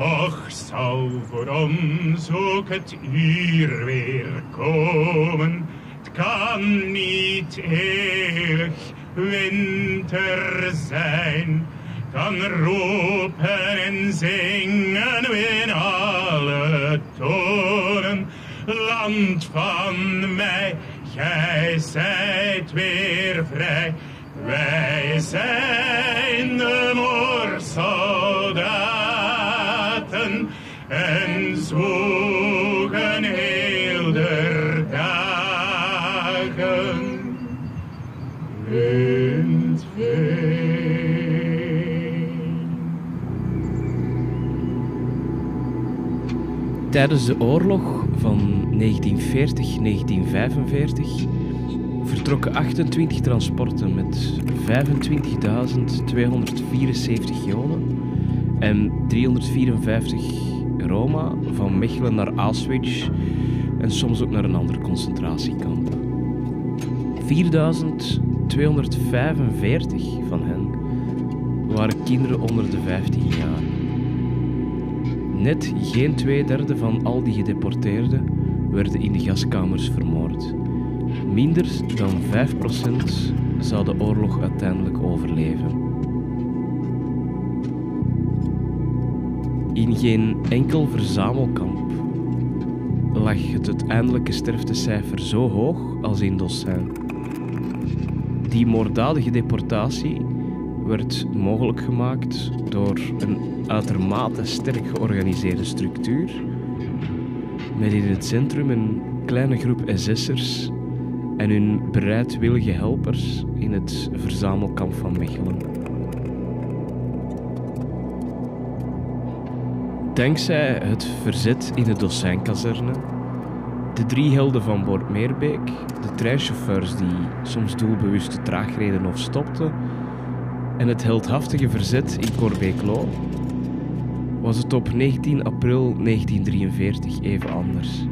Toch zal voor ons ook het uur weer komen. Het kan niet eeuwig winter zijn. Dan roepen en zingen we in alle tonen. Land van mij, gij zijt weer vrij. Wij zijn zwoegen heel dagen. Tijdens de oorlog van 1940-1945 vertrokken 28 transporten met 25.274 Joden en 354 Roma van Mechelen naar Auschwitz en soms ook naar een ander concentratiekamp. 4245 van hen waren kinderen onder de 15 jaar. Net geen twee derde van al die gedeporteerden werden in de gaskamers vermoord. Minder dan 5% zou de oorlog uiteindelijk overleven. In geen enkel verzamelkamp lag het uiteindelijke sterftecijfer zo hoog als in Dossin. Die moorddadige deportatie werd mogelijk gemaakt door een uitermate sterk georganiseerde structuur, met in het centrum een kleine groep SS'ers en hun bereidwillige helpers in het verzamelkamp van Mechelen. Dankzij het verzet in de Dossijnkazerne, de drie helden van Boortmeerbeek, de treinchauffeurs die soms doelbewust te traag reden of stopten, en het heldhaftige verzet in Corbeek-Loo, was het op 19 april 1943 even anders.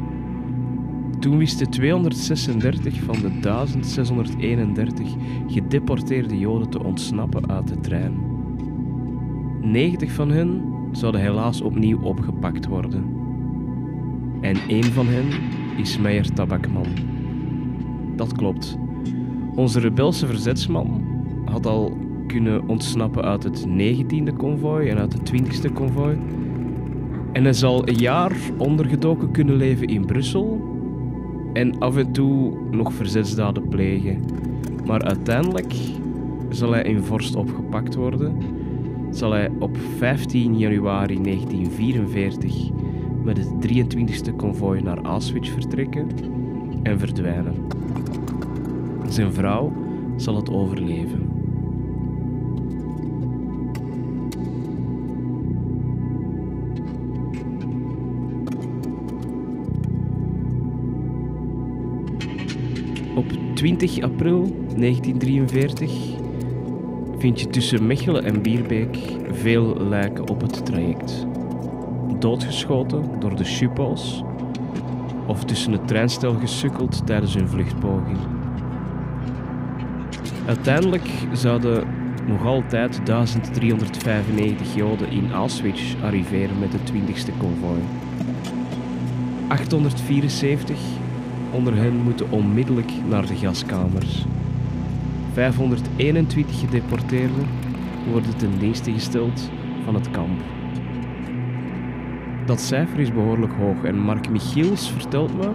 Toen wisten 236 van de 1631 gedeporteerde Joden te ontsnappen uit de trein. 90 van hen zouden helaas opnieuw opgepakt worden. En één van hen is Meijer Tabakman. Dat klopt. Onze rebelse verzetsman had al kunnen ontsnappen uit het 19e konvooi en uit het 20e konvooi. En hij zal een jaar ondergedoken kunnen leven in Brussel en af en toe nog verzetsdaden plegen. Maar uiteindelijk zal hij in Vorst opgepakt worden. Zal hij op 15 januari 1944 met het 23e konvooi naar Auschwitz vertrekken en verdwijnen. Zijn vrouw zal het overleven. Op 20 april 1943 vind je tussen Mechelen en Bierbeek veel lijken op het traject. Doodgeschoten door de Schupo's of tussen het treinstel gesukkeld tijdens hun vluchtpoging. Uiteindelijk zouden nog altijd 1395 Joden in Auschwitz arriveren met het 20e konvooi. 874 onder hen moeten onmiddellijk naar de gaskamers. 521 gedeporteerden worden ten dienste gesteld van het kamp. Dat cijfer is behoorlijk hoog en Mark Michiels vertelt me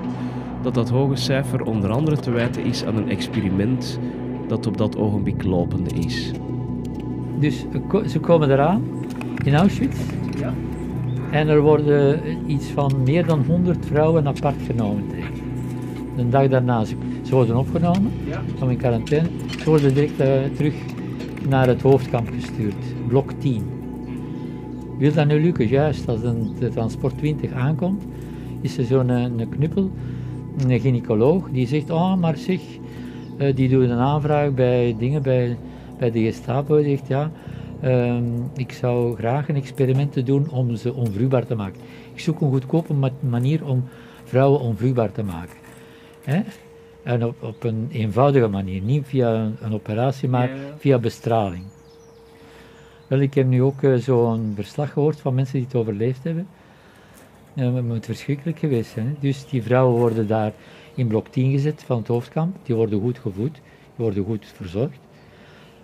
dat dat hoge cijfer onder andere te wijten is aan een experiment dat op dat ogenblik lopende is. Dus ze komen eraan in Auschwitz. Ja. En er worden iets van meer dan 100 vrouwen apart genomen. De dag daarna, ze, ze worden opgenomen, Ja. in quarantaine. Ze worden direct eh, terug naar het hoofdkamp gestuurd, blok 10. Wil dat nu lukken? Juist als een, de transport 20 aankomt, is er zo'n een, een knuppel, een gynaecoloog, die zegt, oh maar zeg, eh, die doet een aanvraag bij dingen, bij, bij de Gestapo, die zegt, ja, ehm, ik zou graag een experiment doen om ze onvruchtbaar te maken. Ik zoek een goedkope ma- manier om vrouwen onvruchtbaar te maken. Hè? En op, op een eenvoudige manier, niet via een, een operatie, maar Ja, ja. via bestraling. Wel, ik heb nu ook uh, zo'n verslag gehoord van mensen die het overleefd hebben. Uh, het moet verschrikkelijk geweest zijn. Hè? Dus die vrouwen worden daar in blok 10 gezet van het hoofdkamp. Die worden goed gevoed, die worden goed verzorgd.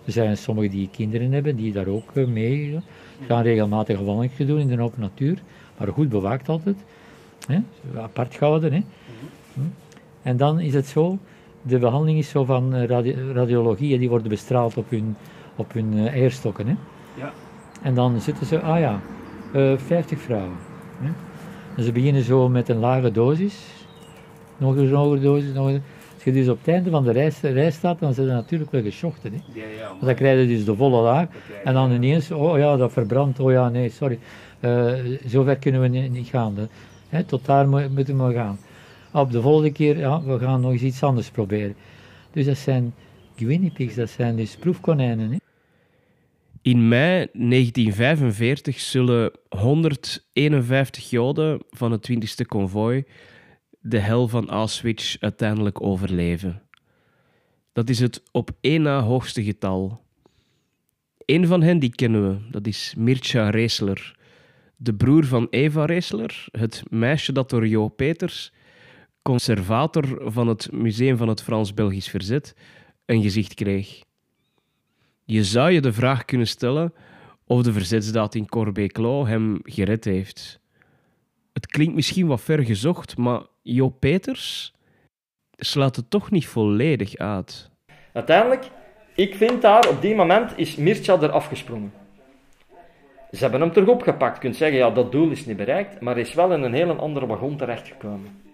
Er zijn sommigen die kinderen hebben, die daar ook uh, mee gaan regelmatig een wandeling doen in de open natuur. Maar goed bewaakt altijd. Hè? Apart gehouden. Hè? Hm? En dan is het zo, de behandeling is zo van radi radiologie, die worden bestraald op hun, op hun eierstokken. Hè? Ja. En dan zitten ze, ah ja, uh, 50 vrouwen. Hè? En ze beginnen zo met een lage dosis, nog een hogere dosis, nog een... Als je dus op het einde van de reis, reis staat, dan zijn ze natuurlijk wel geschokt. Hè? Ja, ja, Want dan krijg je dus de volle laag. En dan ineens, oh ja, dat verbrandt, oh ja, nee, sorry. Uh, zover kunnen we niet gaan. Hè? Tot daar moeten we gaan. Op de volgende keer, ja, we gaan nog eens iets anders proberen. Dus dat zijn guinea pigs, dat zijn dus proefkonijnen. Hè? In mei 1945 zullen 151 Joden van het 20e konvooi de hel van Auschwitz uiteindelijk overleven. Dat is het op één na hoogste getal. Een van hen die kennen we, dat is Mircea Reesler, de broer van Eva Reesler, het meisje dat door Jo Peters, conservator van het Museum van het Frans-Belgisch Verzet, een gezicht kreeg. Je zou je de vraag kunnen stellen of de verzetsdaad in Corbeil-Clos hem gered heeft. Het klinkt misschien wat ver gezocht, maar Jo Peters slaat het toch niet volledig uit. Uiteindelijk, ik vind daar op die moment is Mircea er afgesprongen. Ze hebben hem terug opgepakt. Je kunt zeggen, ja, dat doel is niet bereikt, maar is wel in een heel andere wagon terechtgekomen.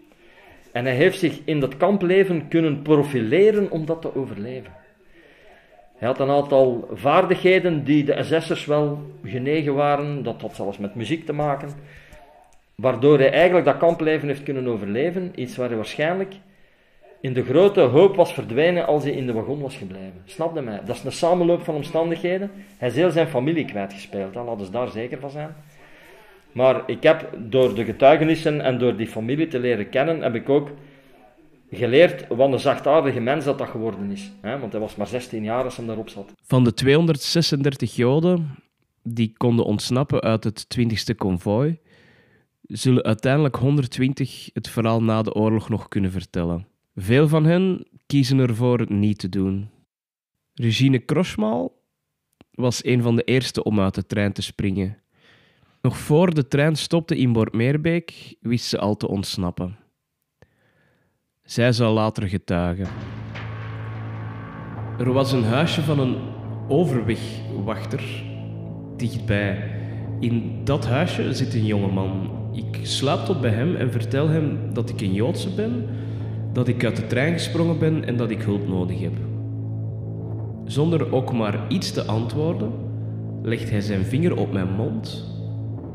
En hij heeft zich in dat kampleven kunnen profileren om dat te overleven. Hij had een aantal vaardigheden die de SS'ers wel genegen waren. Dat had zelfs met muziek te maken. Waardoor hij eigenlijk dat kampleven heeft kunnen overleven. Iets waar hij waarschijnlijk in de grote hoop was verdwenen als hij in de wagon was gebleven. Snapte mij? Dat is een samenloop van omstandigheden. Hij is heel zijn familie kwijtgespeeld. Laten ze daar zeker van zijn. Maar ik heb door de getuigenissen en door die familie te leren kennen, heb ik ook geleerd wat een zachtaardige mens dat dat geworden is. Want hij was maar 16 jaar als hij daarop zat. Van de 236 Joden die konden ontsnappen uit het 20e konvooi, zullen uiteindelijk 120 het verhaal na de oorlog nog kunnen vertellen. Veel van hen kiezen ervoor niet te doen. Regine Kroschmal was een van de eerste om uit de trein te springen. Nog voor de trein stopte in Bortmeerbeek, wist ze al te ontsnappen. Zij zou later getuigen. Er was een huisje van een overwegwachter dichtbij. In dat huisje zit een jongeman. Ik slaap tot bij hem en vertel hem dat ik een Joodse ben, dat ik uit de trein gesprongen ben en dat ik hulp nodig heb. Zonder ook maar iets te antwoorden, legt hij zijn vinger op mijn mond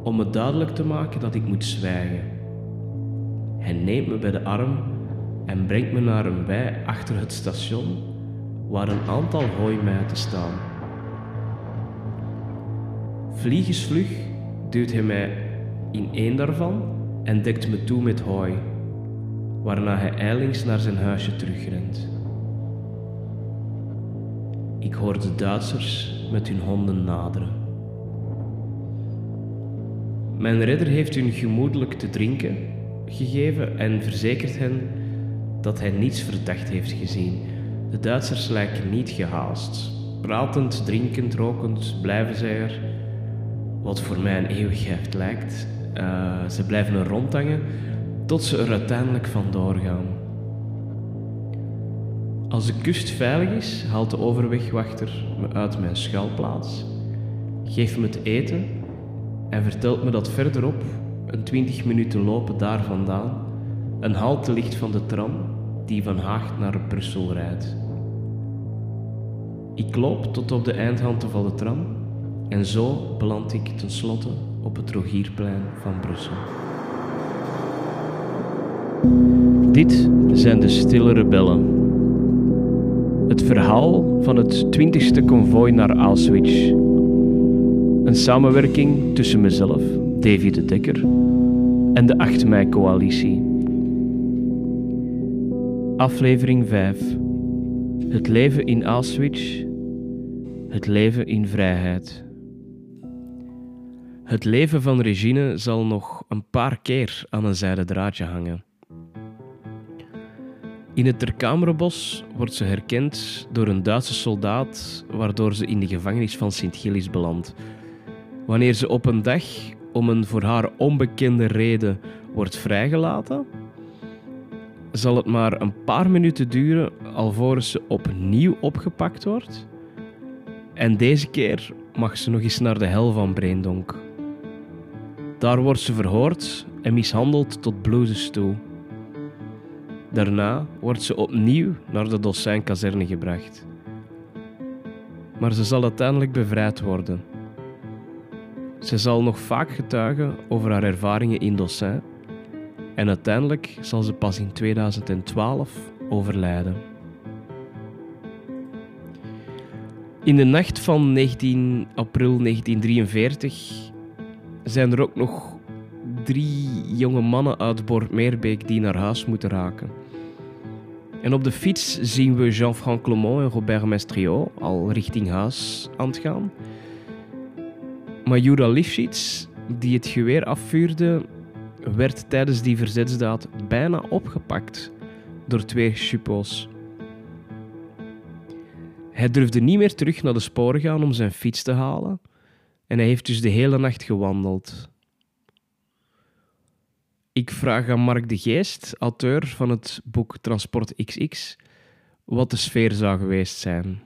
om me duidelijk te maken dat ik moet zwijgen. Hij neemt me bij de arm en brengt me naar een wei achter het station waar een aantal hooimijten staan. Vliegensvlug duwt hij mij in één daarvan en dekt me toe met hooi, waarna hij eilings naar zijn huisje terugrent. Ik hoor de Duitsers met hun honden naderen. Mijn redder heeft hun gemoedelijk te drinken gegeven en verzekert hen dat hij niets verdacht heeft gezien. De Duitsers lijken niet gehaast. Pratend, drinkend, rokend blijven zij er, wat voor mij een eeuwigheid lijkt. Uh, ze blijven er rondhangen tot ze er uiteindelijk vandoor gaan. Als de kust veilig is, haalt de overwegwachter me uit mijn schuilplaats, geeft me het eten en vertelt me dat verderop, een twintig minuten lopen daar vandaan, een halte ligt van de tram die van Haag naar Brussel rijdt. Ik loop tot op de eindhalte van de tram en zo beland ik tenslotte op het Rogierplein van Brussel. Dit zijn de Stille Rebellen. Het verhaal van het 20ste konvooi naar Auschwitz. Een samenwerking tussen mezelf, Davy de Dekker, en de 8 mei-coalitie. Aflevering 5. Het leven in Auschwitz. Het leven in vrijheid. Het leven van Regine zal nog een paar keer aan een zijden draadje hangen. In het Terkamerenbos wordt ze herkend door een Duitse soldaat, waardoor ze in de gevangenis van Sint-Gilles belandt. Wanneer ze op een dag om een voor haar onbekende reden wordt vrijgelaten, zal het maar een paar minuten duren alvorens ze opnieuw opgepakt wordt. En deze keer mag ze nog eens naar de hel van Breendonk. Daar wordt ze verhoord en mishandeld tot bloedens toe. Daarna wordt ze opnieuw naar de Dossijnkazerne gebracht. Maar ze zal uiteindelijk bevrijd worden. Ze zal nog vaak getuigen over haar ervaringen in Dossin en uiteindelijk zal ze pas in 2012 overlijden. In de nacht van 19 april 1943 zijn er ook nog drie jonge mannen uit Bormeerbeek die naar huis moeten raken. En op de fiets zien we Jean-Franc Clement en Robert Mestriot al richting huis aan het gaan. Maar Jura Lifshitz, die het geweer afvuurde, werd tijdens die verzetsdaad bijna opgepakt door twee chuppo's. Hij durfde niet meer terug naar de sporen gaan om zijn fiets te halen en hij heeft dus de hele nacht gewandeld. Ik vraag aan Mark de Geest, auteur van het boek Transport XX, wat de sfeer zou geweest zijn.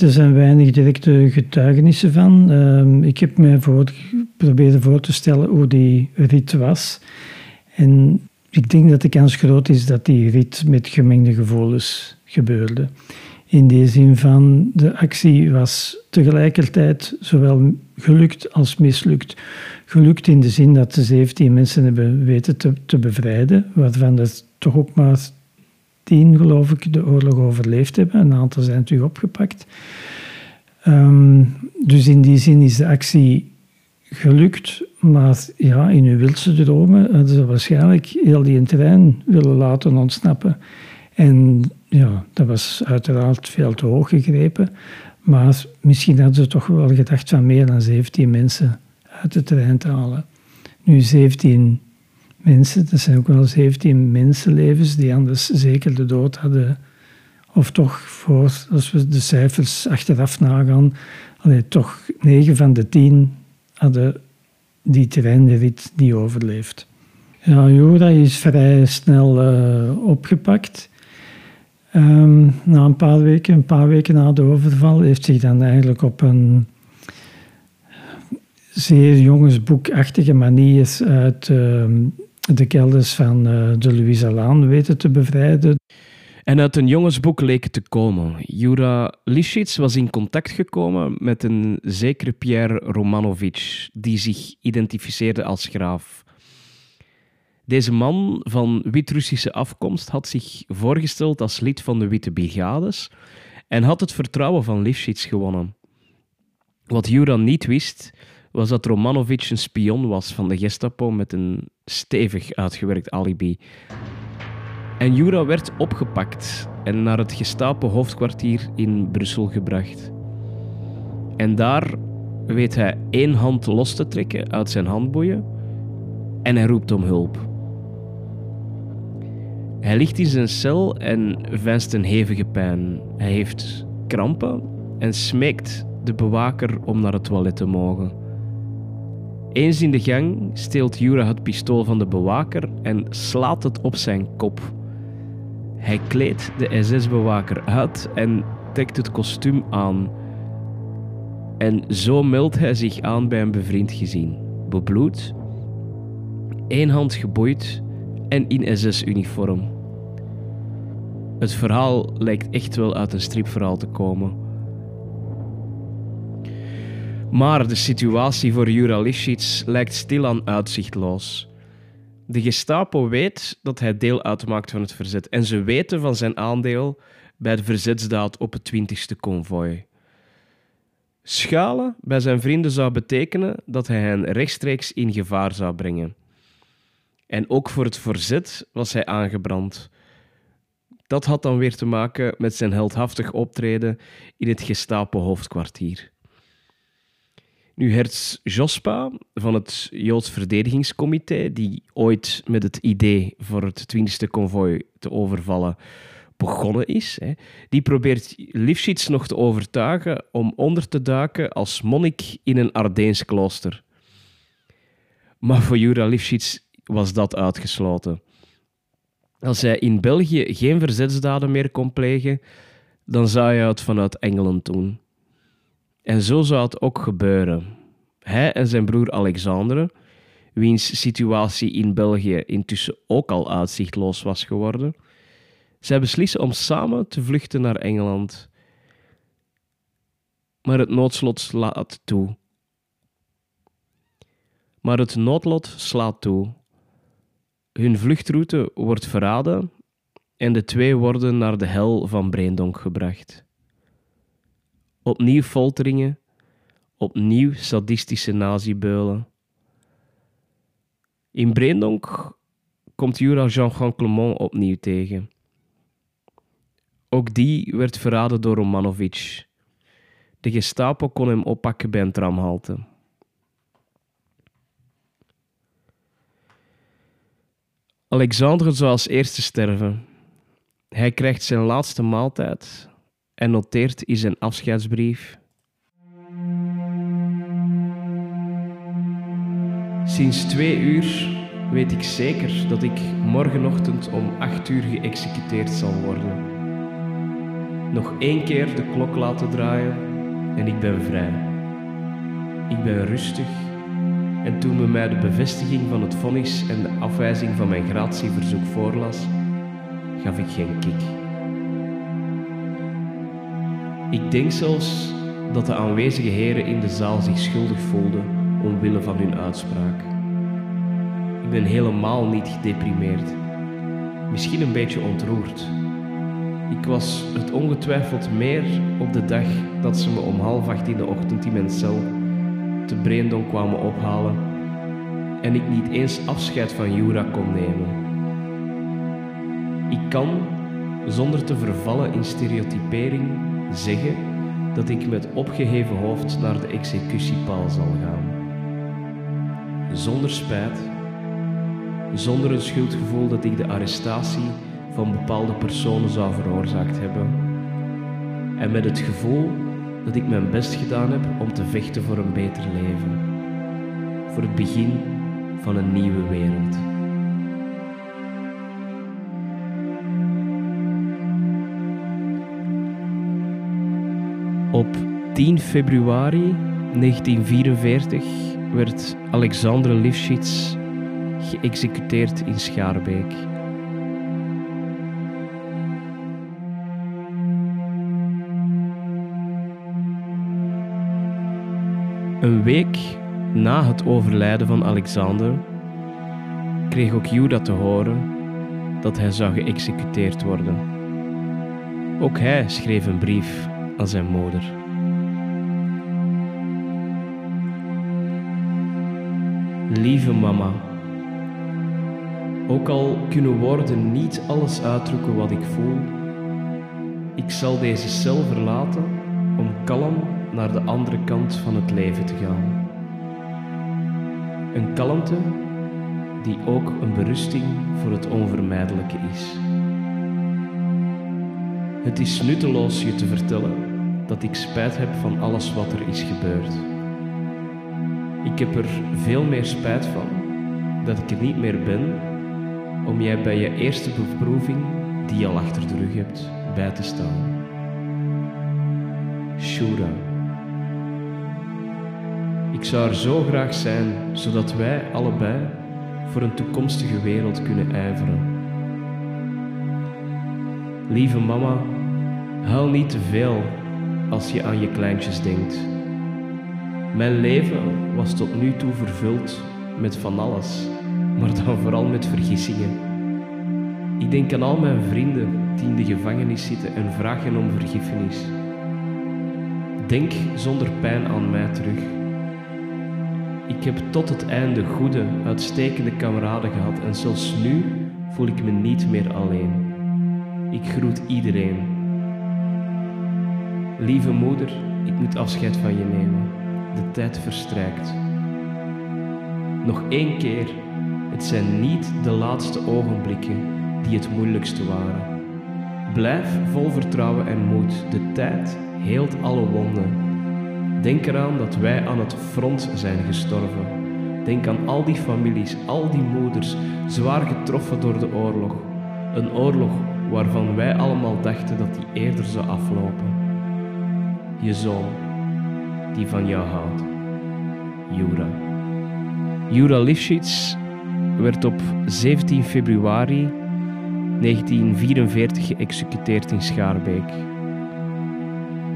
Er zijn weinig directe getuigenissen van. Ehm, ik heb mij voor, proberen voor te stellen hoe die rit was. En ik denk dat de kans groot is dat die rit met gemengde gevoelens gebeurde. In die zin van de actie was tegelijkertijd zowel gelukt als mislukt. Gelukt in de zin dat de 17 mensen hebben weten te, te bevrijden, waarvan er toch ook maar tien, geloof ik, de oorlog overleefd hebben. Een aantal zijn terug opgepakt. Um, dus in die zin is de actie gelukt, maar ja, in hun wildste dromen hadden ze waarschijnlijk heel die terrein willen laten ontsnappen. En ja, dat was uiteraard veel te hoog gegrepen. Maar misschien hadden ze toch wel gedacht van meer dan 17 mensen uit het terrein te halen. Nu 17 mensen, dat zijn ook wel 17 mensenlevens die anders zeker de dood hadden. Of toch, voor, als we de cijfers achteraf nagaan, allee, toch 9 van de 10 hadden die terreinrit niet overleefd. Ja, Jura is vrij snel uh, opgepakt. Um, na een paar weken, een paar weken na de overval, heeft zich dan eigenlijk op een zeer jongensboekachtige manier uit uh, de kelders van uh, de Louisa Laan weten te bevrijden. En uit een jongensboek leek het te komen. Jura Lischitz was in contact gekomen met een zekere Pierre Romanovic, die zich identificeerde als graaf. Deze man van wit-Russische afkomst had zich voorgesteld als lid van de Witte Brigades en had het vertrouwen van Lifshitz gewonnen. Wat Jura niet wist, was dat Romanovic een spion was van de Gestapo met een stevig uitgewerkt alibi. En Jura werd opgepakt en naar het Gestapo-hoofdkwartier in Brussel gebracht. En daar weet hij één hand los te trekken uit zijn handboeien en hij roept om hulp. Hij ligt in zijn cel en venst een hevige pijn. Hij heeft krampen en smeekt de bewaker om naar het toilet te mogen. Eens in de gang steelt Jura het pistool van de bewaker en slaat het op zijn kop. Hij kleedt de SS-bewaker uit en trekt het kostuum aan. En zo meldt hij zich aan bij een bevriend gezin. Bebloed, één hand geboeid en in SS-uniform. Het verhaal lijkt echt wel uit een stripverhaal te komen. Maar de situatie voor Jura Lifshitz lijkt stilaan uitzichtloos. De Gestapo weet dat hij deel uitmaakt van het verzet en ze weten van zijn aandeel bij de verzetsdaad op het 20ste konvooi. Schalen bij zijn vrienden zou betekenen dat hij hen rechtstreeks in gevaar zou brengen. En ook voor het verzet was hij aangebrand. Dat had dan weer te maken met zijn heldhaftig optreden in het Gestapo-hoofdkwartier. Nu, Hertz Jospa van het Joods Verdedigingscomité, die ooit met het idee voor het 20e konvooi te overvallen begonnen is, hè, die probeert Lifshitz nog te overtuigen om onder te duiken als monnik in een Ardeens klooster. Maar voor Jura Lifshitz was dat uitgesloten. Als hij in België geen verzetsdaden meer kon plegen, dan zou hij het vanuit Engeland doen. En zo zou het ook gebeuren. Hij en zijn broer Alexandre, wiens situatie in België intussen ook al uitzichtloos was geworden, zij beslissen om samen te vluchten naar Engeland. Maar het noodslot slaat toe. Maar het noodlot slaat toe. Hun vluchtroute wordt verraden en de twee worden naar de hel van Breendonk gebracht. Opnieuw folteringen, opnieuw sadistische nazibeulen. In Breendonk komt Jura Jean-Jean Clement opnieuw tegen. Ook die werd verraden door Romanovic. De Gestapo kon hem oppakken bij een tramhalte. Alexander zou als eerste sterven. Hij krijgt zijn laatste maaltijd en noteert in zijn afscheidsbrief. Sinds twee uur weet ik zeker dat ik morgenochtend om acht uur geëxecuteerd zal worden. Nog één keer de klok laten draaien en ik ben vrij. Ik ben rustig en toen men mij de bevestiging van het vonnis en de afwijzing van mijn gratieverzoek voorlas, gaf ik geen kik. Ik denk zelfs dat de aanwezige heren in de zaal zich schuldig voelden omwille van hun uitspraak. Ik ben helemaal niet gedeprimeerd, misschien een beetje ontroerd. Ik was het ongetwijfeld meer op de dag dat ze me om half acht in de ochtend in mijn cel te Breendon kwamen ophalen en ik niet eens afscheid van Jura kon nemen. Ik kan, zonder te vervallen in stereotypering, zeggen dat ik met opgeheven hoofd naar de executiepaal zal gaan. Zonder spijt, zonder het schuldgevoel dat ik de arrestatie van bepaalde personen zou veroorzaakt hebben, en met het gevoel dat ik mijn best gedaan heb om te vechten voor een beter leven, voor het begin van een nieuwe wereld. Op 10 februari 1944 werd Alexandre Lifshitz geëxecuteerd in Schaarbeek. Een week na het overlijden van Alexander kreeg ook Juda te horen dat hij zou geëxecuteerd worden. Ook hij schreef een brief aan zijn moeder. Lieve mama, ook al kunnen woorden niet alles uitdrukken wat ik voel, ik zal deze cel verlaten om kalm naar de andere kant van het leven te gaan. Een kalmte die ook een berusting voor het onvermijdelijke is. Het is nutteloos je te vertellen dat ik spijt heb van alles wat er is gebeurd. Ik heb er veel meer spijt van dat ik er niet meer ben om jij bij je eerste beproeving, die je al achter de rug hebt, bij te staan. Shura. Ik zou er zo graag zijn, zodat wij allebei voor een toekomstige wereld kunnen ijveren. Lieve mama, huil niet te veel als je aan je kleintjes denkt. Mijn leven was tot nu toe vervuld met van alles, maar dan vooral met vergissingen. Ik denk aan al mijn vrienden die in de gevangenis zitten en vragen om vergiffenis. Denk zonder pijn aan mij terug. Ik heb tot het einde goede, uitstekende kameraden gehad en zelfs nu voel ik me niet meer alleen. Ik groet iedereen. Lieve moeder, ik moet afscheid van je nemen. de tijd verstrijkt. Nog één keer, het zijn niet de laatste ogenblikken die het moeilijkste waren. Blijf vol vertrouwen en moed, de tijd heelt alle wonden. Denk eraan dat wij aan het front zijn gestorven. Denk aan al die families, al die moeders, zwaar getroffen door de oorlog. Een oorlog waarvan wij allemaal dachten dat die eerder zou aflopen. Je zoon, die van jou houdt. Jura. Jura Lifshitz werd op 17 februari 1944 geëxecuteerd in Schaarbeek.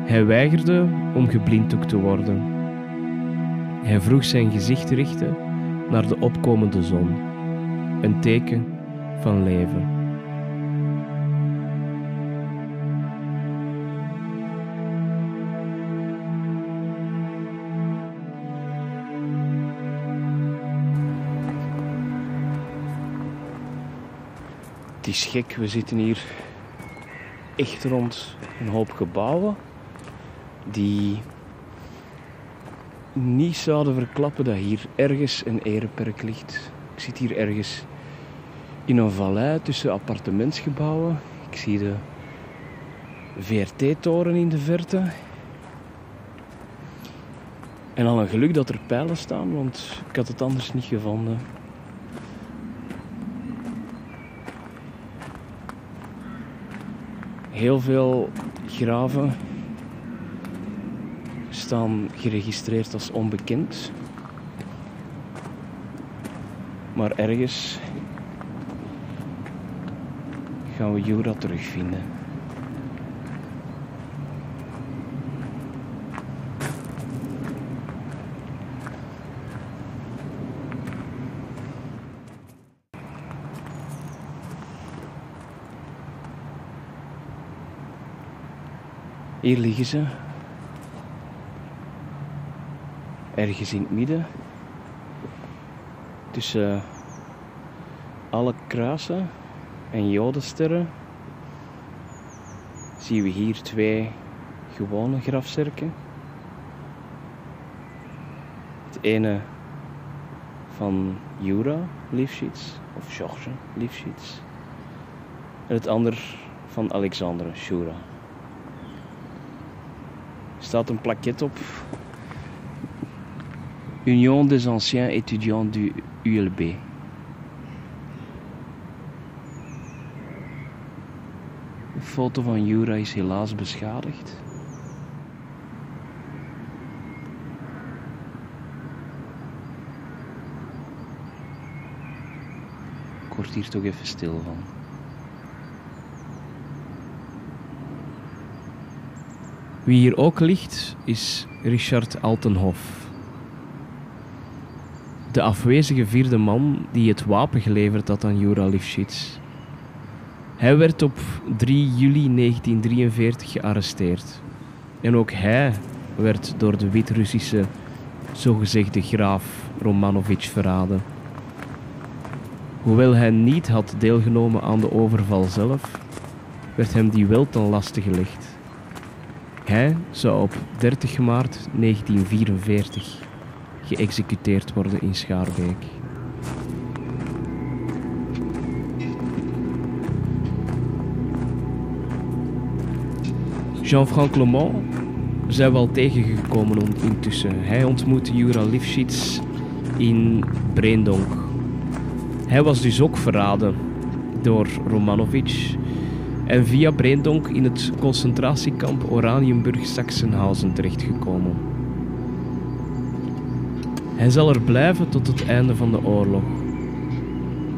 Hij weigerde om geblinddoekt te worden. Hij vroeg zijn gezicht te richten naar de opkomende zon, een teken van leven. Het is gek, we zitten hier echt rond een hoop gebouwen die niet zouden verklappen dat hier ergens een ereperk ligt. Ik zit hier ergens in een vallei tussen appartementsgebouwen. Ik zie de VRT-toren in de verte. En al een geluk dat er pijlen staan, want ik had het anders niet gevonden. Heel veel graven staan geregistreerd als onbekend. Maar ergens gaan we Jura terugvinden. Hier liggen ze. Ergens in het midden. Tussen alle kruisen en jodensterren zien we hier twee gewone grafzerken. Het ene van Jura Lifshitz, of George Lifshitz. En het ander van Alexandre Shura. Staat een plaquette op. Union des anciens étudiants du ULB. De foto van Jura is helaas beschadigd. Ik word hier toch even stil van. Wie hier ook ligt is Richard Altenhof. De afwezige vierde man die het wapen geleverd had aan Jura Lifshitz. Hij werd op 3 juli 1943 gearresteerd. En ook hij werd door de Wit-Russische zogezegde graaf Romanovich verraden. Hoewel hij niet had deelgenomen aan de overval zelf, werd hem die wel ten laste gelegd. Hij zou op 30 maart 1944 geëxecuteerd worden in Schaarbeek. Jean-Franc Lemont zijn we al tegengekomen intussen. Hij ontmoette Jura Lifshitz in Breendonk. Hij was dus ook verraden door Romanovich en via Breendonk in het concentratiekamp Oranienburg-Sachsenhausen terechtgekomen. Hij zal er blijven tot het einde van de oorlog.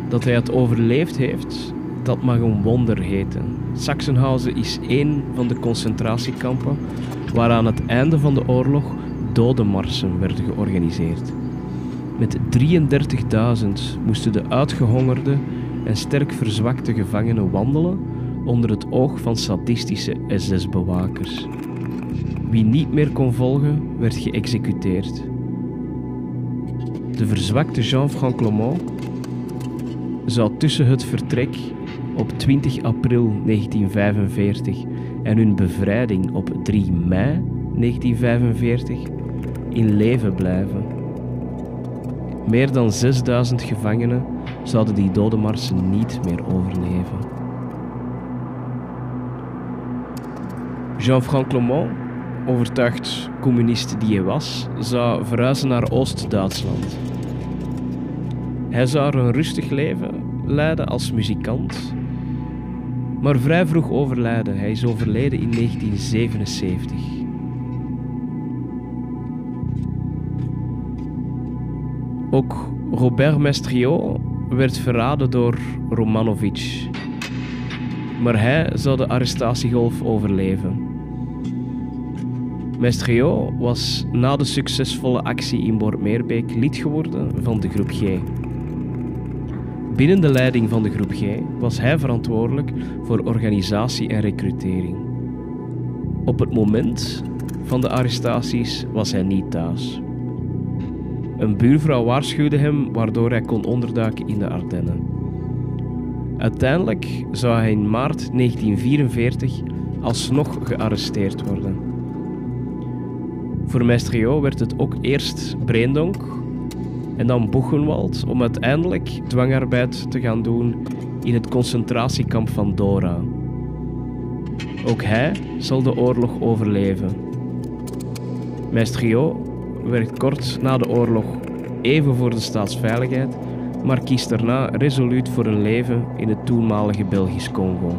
Dat hij het overleefd heeft, dat mag een wonder heten. Sachsenhausen is één van de concentratiekampen waar aan het einde van de oorlog dodenmarsen werden georganiseerd. Met 33.000 moesten de uitgehongerde en sterk verzwakte gevangenen wandelen onder het oog van sadistische SS-bewakers. Wie niet meer kon volgen, werd geëxecuteerd. De verzwakte Jean-Franc Clement zou tussen het vertrek op 20 april 1945 en hun bevrijding op 3 mei 1945 in leven blijven. Meer dan 6000 gevangenen zouden die dodenmarsen niet meer overleven. Jean-Franc Clement, overtuigd communist die hij was, zou verhuizen naar Oost-Duitsland. Hij zou een rustig leven leiden als muzikant, maar vrij vroeg overlijden. Hij is overleden in 1977. Ook Robert Mestriot werd verraden door Romanovic. Maar hij zou de arrestatiegolf overleven. Mestriot was na de succesvolle actie in Bormeerbeek lid geworden van de groep G. Binnen de leiding van de groep G was hij verantwoordelijk voor organisatie en recrutering. Op het moment van de arrestaties was hij niet thuis. Een buurvrouw waarschuwde hem waardoor hij kon onderduiken in de Ardennen. Uiteindelijk zou hij in maart 1944 alsnog gearresteerd worden. Voor Mestriot werd het ook eerst Breendonk en dan Buchenwald om uiteindelijk dwangarbeid te gaan doen in het concentratiekamp van Dora. Ook hij zal de oorlog overleven. Mestriot werkt kort na de oorlog even voor de staatsveiligheid, maar kiest daarna resoluut voor een leven in het toenmalige Belgisch Congo.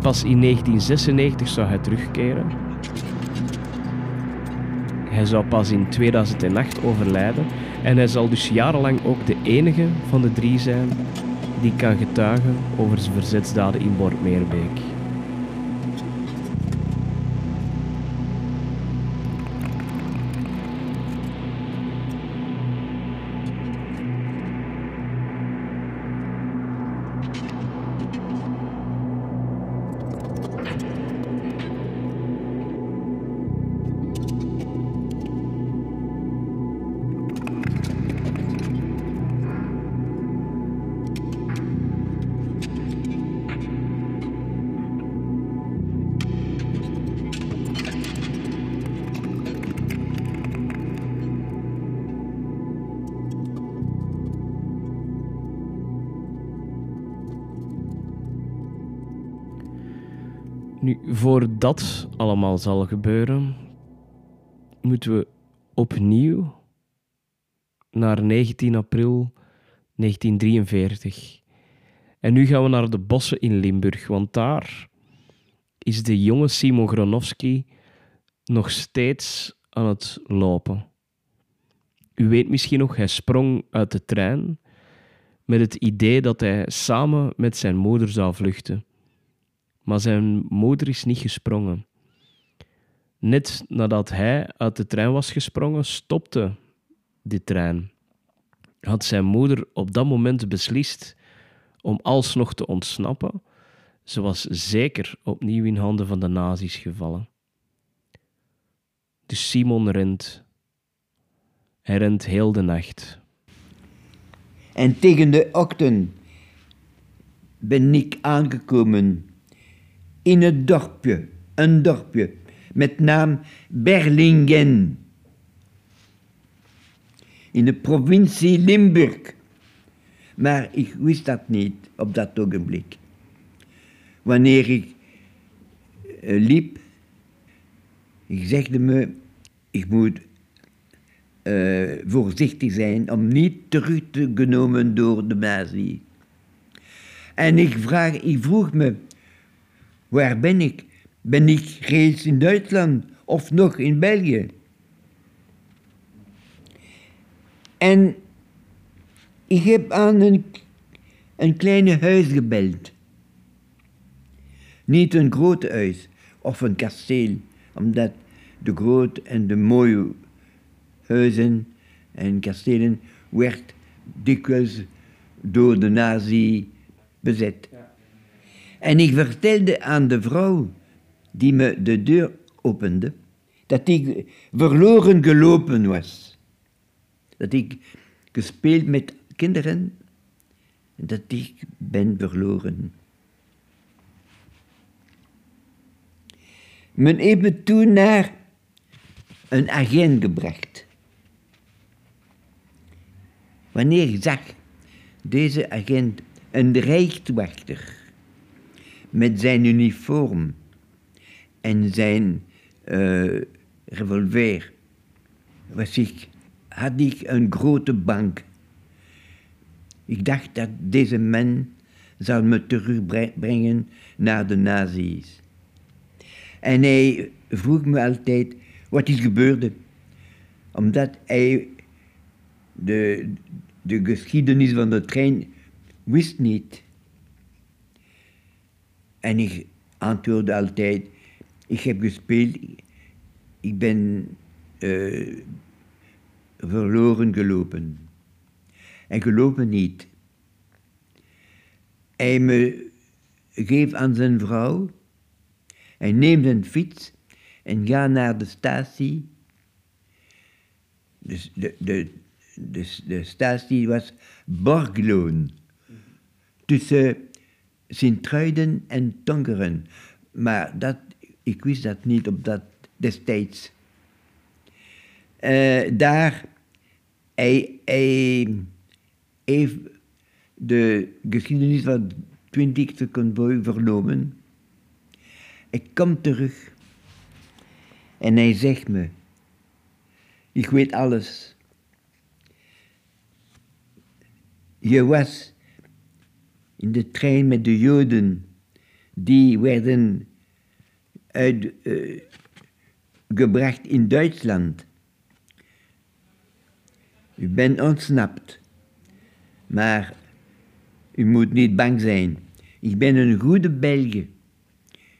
Pas in 1996 zou hij terugkeren hij zou pas in 2008 overlijden en hij zal dus jarenlang ook de enige van de drie zijn die kan getuigen over zijn verzetsdaden in Bortmeerbeek. Nu, voor dat allemaal zal gebeuren, moeten we opnieuw naar 19 april 1943. En nu gaan we naar de bossen in Limburg, want daar is de jonge Simon Gronowski nog steeds aan het lopen. U weet misschien nog, hij sprong uit de trein met het idee dat hij samen met zijn moeder zou vluchten maar zijn moeder is niet gesprongen. Net nadat hij uit de trein was gesprongen, stopte de trein. Had zijn moeder op dat moment beslist om alsnog te ontsnappen. Ze was zeker opnieuw in handen van de nazi's gevallen. Dus Simon rent. Hij rent heel de nacht. En tegen de ochtend ben ik aangekomen in het dorpje, een dorpje met naam Berlingen. In de provincie Limburg. Maar ik wist dat niet op dat ogenblik. Wanneer ik uh, liep, ik zegde me, ik moet uh, voorzichtig zijn om niet terug te genomen door de nazi. En ik, vraag, ik vroeg me, Waar ben ik? Ben ik reeds in Duitsland of nog in België? En ik heb aan een, een kleine huis gebeld. Niet een groot huis of een kasteel, omdat de grote en de mooie huizen en kastelen werd dikwijls door de nazi bezet. En ik vertelde aan de vrouw die me de deur opende, dat ik verloren gelopen was. Dat ik gespeeld met kinderen en dat ik ben verloren. Men heeft toen naar een agent gebracht. Wanneer ik zag deze agent een rijkswachter met zijn uniform en zijn uh, revolver, was ik, had ik een grote bank. Ik dacht dat deze man zal me terugbrengen naar de nazi's. En hij vroeg me altijd wat is gebeurde. Omdat hij de, de geschiedenis van de trein wist niet. En ik antwoordde altijd, ik heb gespeeld, ik ben uh, verloren gelopen. En gelopen niet. Hij me geeft aan zijn vrouw, hij neemt een fiets en gaat naar de statie. Dus de, de, de, de statie was Borgloon. Tussen Sint-Truiden en Tongeren. Maar dat, ik wist dat niet op dat destijds. Uh, daar, hij, heeft de geschiedenis van 20e konvooi vernomen. Ik kom terug en hij zegt me, ik weet alles. Je was in de trein met de Joden, die werden uitgebracht uh, in Duitsland. U bent ontsnapt, maar u moet niet bang zijn. Ik ben een goede Belg.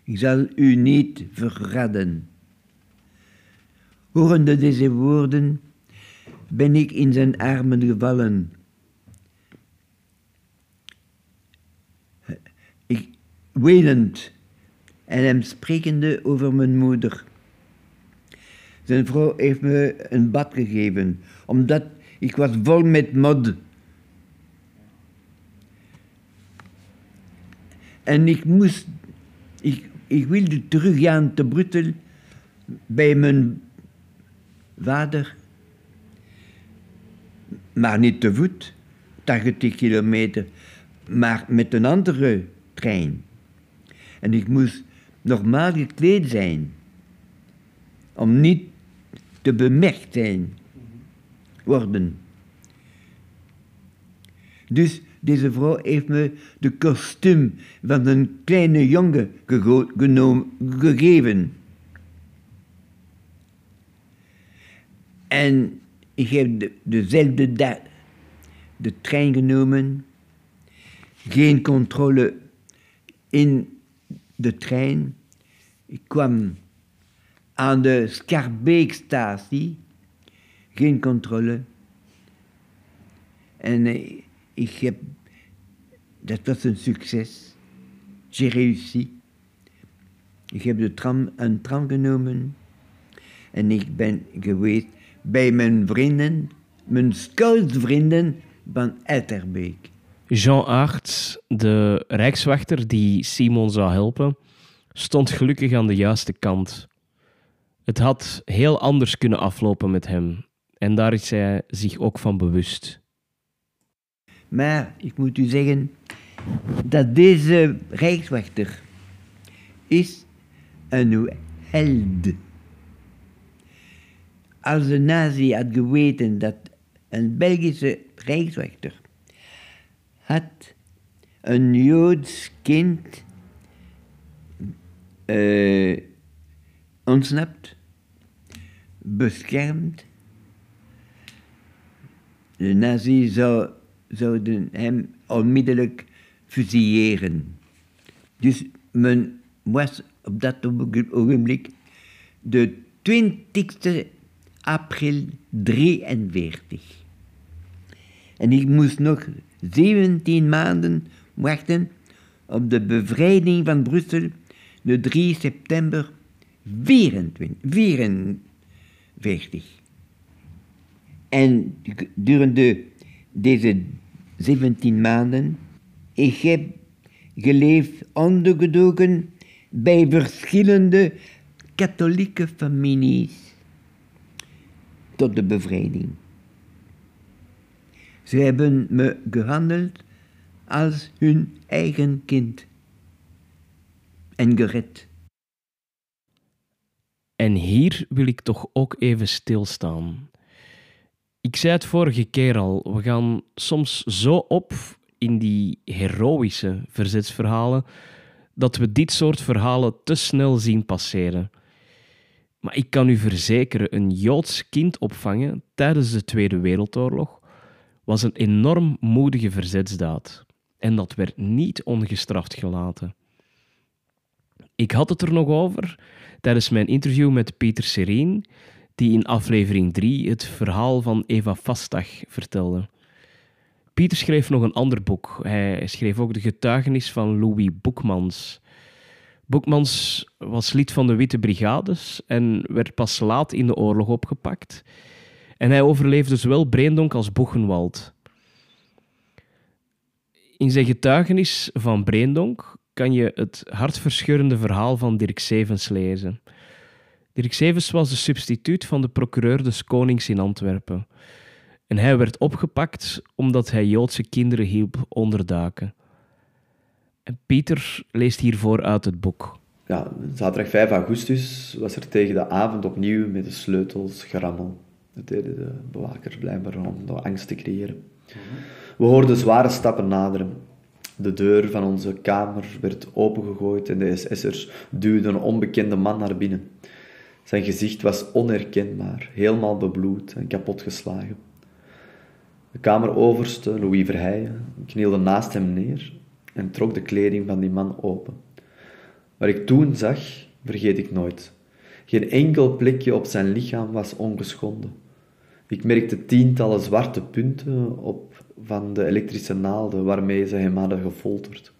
Ik zal u niet verraden. Horende deze woorden ben ik in zijn armen gevallen. Ik, wenend en hem sprekende over mijn moeder. Zijn vrouw heeft me een bad gegeven, omdat ik was vol met mod. En ik moest, ik, ik wilde teruggaan te Brussel bij mijn vader, maar niet te voet, 80 kilometer, maar met een andere trein. En ik moest normaal gekleed zijn, om niet te bemerkt zijn worden. Dus deze vrouw heeft me de kostuum van een kleine jongen gegeven. En ik heb de, dezelfde dag de trein genomen. Geen controle in de trein. Ik kwam aan de Scarbeekstatie. Geen controle. En ik heb, dat was een succes. J'ai réussi. Ik heb de tram, een tram genomen en ik ben geweest bij mijn vrienden, mijn scoutsvrienden van Etterbeek. Jean Aerts, de rijkswachter die Simon zou helpen, stond gelukkig aan de juiste kant. Het had heel anders kunnen aflopen met hem en daar is hij zich ook van bewust. Maar ik moet u zeggen dat deze rijkswachter is een held. Als de nazi had geweten dat een Belgische rijkswachter had een Joods kind uh, ontsnapt, beschermd, de nazi zou zouden hem onmiddellijk fusilleren. Dus men was op dat ogenblik de 20 april 43. En ik moest nog 17 maanden wachten op de bevrijding van Brussel, de 3 september 24. 44. En durende deze 17 maanden. Ik heb geleefd ondergedoken bij verschillende katholieke families. tot de bevrijding. Ze hebben me gehandeld als hun eigen kind en gered. En hier wil ik toch ook even stilstaan. Ik zei het vorige keer al, we gaan soms zo op in die heroïsche verzetsverhalen dat we dit soort verhalen te snel zien passeren. Maar ik kan u verzekeren, een Joods kind opvangen tijdens de Tweede Wereldoorlog was een enorm moedige verzetsdaad. En dat werd niet ongestraft gelaten. Ik had het er nog over tijdens mijn interview met Pieter Sereen, die in aflevering 3 het verhaal van Eva Vastag vertelde. Pieter schreef nog een ander boek. Hij schreef ook de getuigenis van Louis Boekmans. Boekmans was lid van de Witte Brigades en werd pas laat in de oorlog opgepakt. En hij overleefde zowel Breendonk als Boegenwald. In zijn getuigenis van Breendonk kan je het hartverscheurende verhaal van Dirk Sevens lezen. Dirk Sevens was de substituut van de procureur des Konings in Antwerpen. En hij werd opgepakt omdat hij Joodse kinderen hielp onderduiken. En Pieter leest hiervoor uit het boek. Ja, zaterdag 5 augustus was er tegen de avond opnieuw met de sleutels gerammel. Dat deden de bewakers blijkbaar om angst te creëren. We hoorden zware stappen naderen. De deur van onze kamer werd opengegooid en de SS'ers duwden een onbekende man naar binnen. Zijn gezicht was onherkenbaar, helemaal bebloed en kapotgeslagen. De kameroverste, Louis Verheijen, knielde naast hem neer en trok de kleding van die man open. Wat ik toen zag, vergeet ik nooit. Geen enkel plekje op zijn lichaam was ongeschonden. Ik merkte tientallen zwarte punten op van de elektrische naalden waarmee ze hem hadden gefolterd.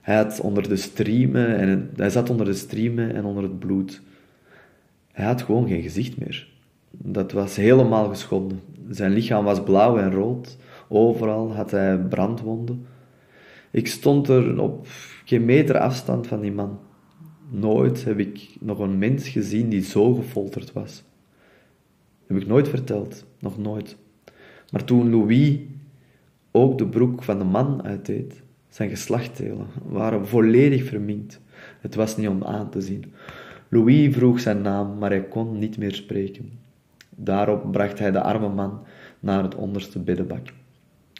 Hij, had onder de striemen en, hij zat onder de striemen en onder het bloed. Hij had gewoon geen gezicht meer. Dat was helemaal geschonden. Zijn lichaam was blauw en rood. Overal had hij brandwonden. Ik stond er op geen meter afstand van die man. Nooit heb ik nog een mens gezien die zo gefolterd was. Heb ik nooit verteld, nog nooit. Maar toen Louis ook de broek van de man uitdeed, zijn geslachtdelen waren volledig verminkt. Het was niet om aan te zien. Louis vroeg zijn naam, maar hij kon niet meer spreken. Daarop bracht hij de arme man naar het onderste beddenbak.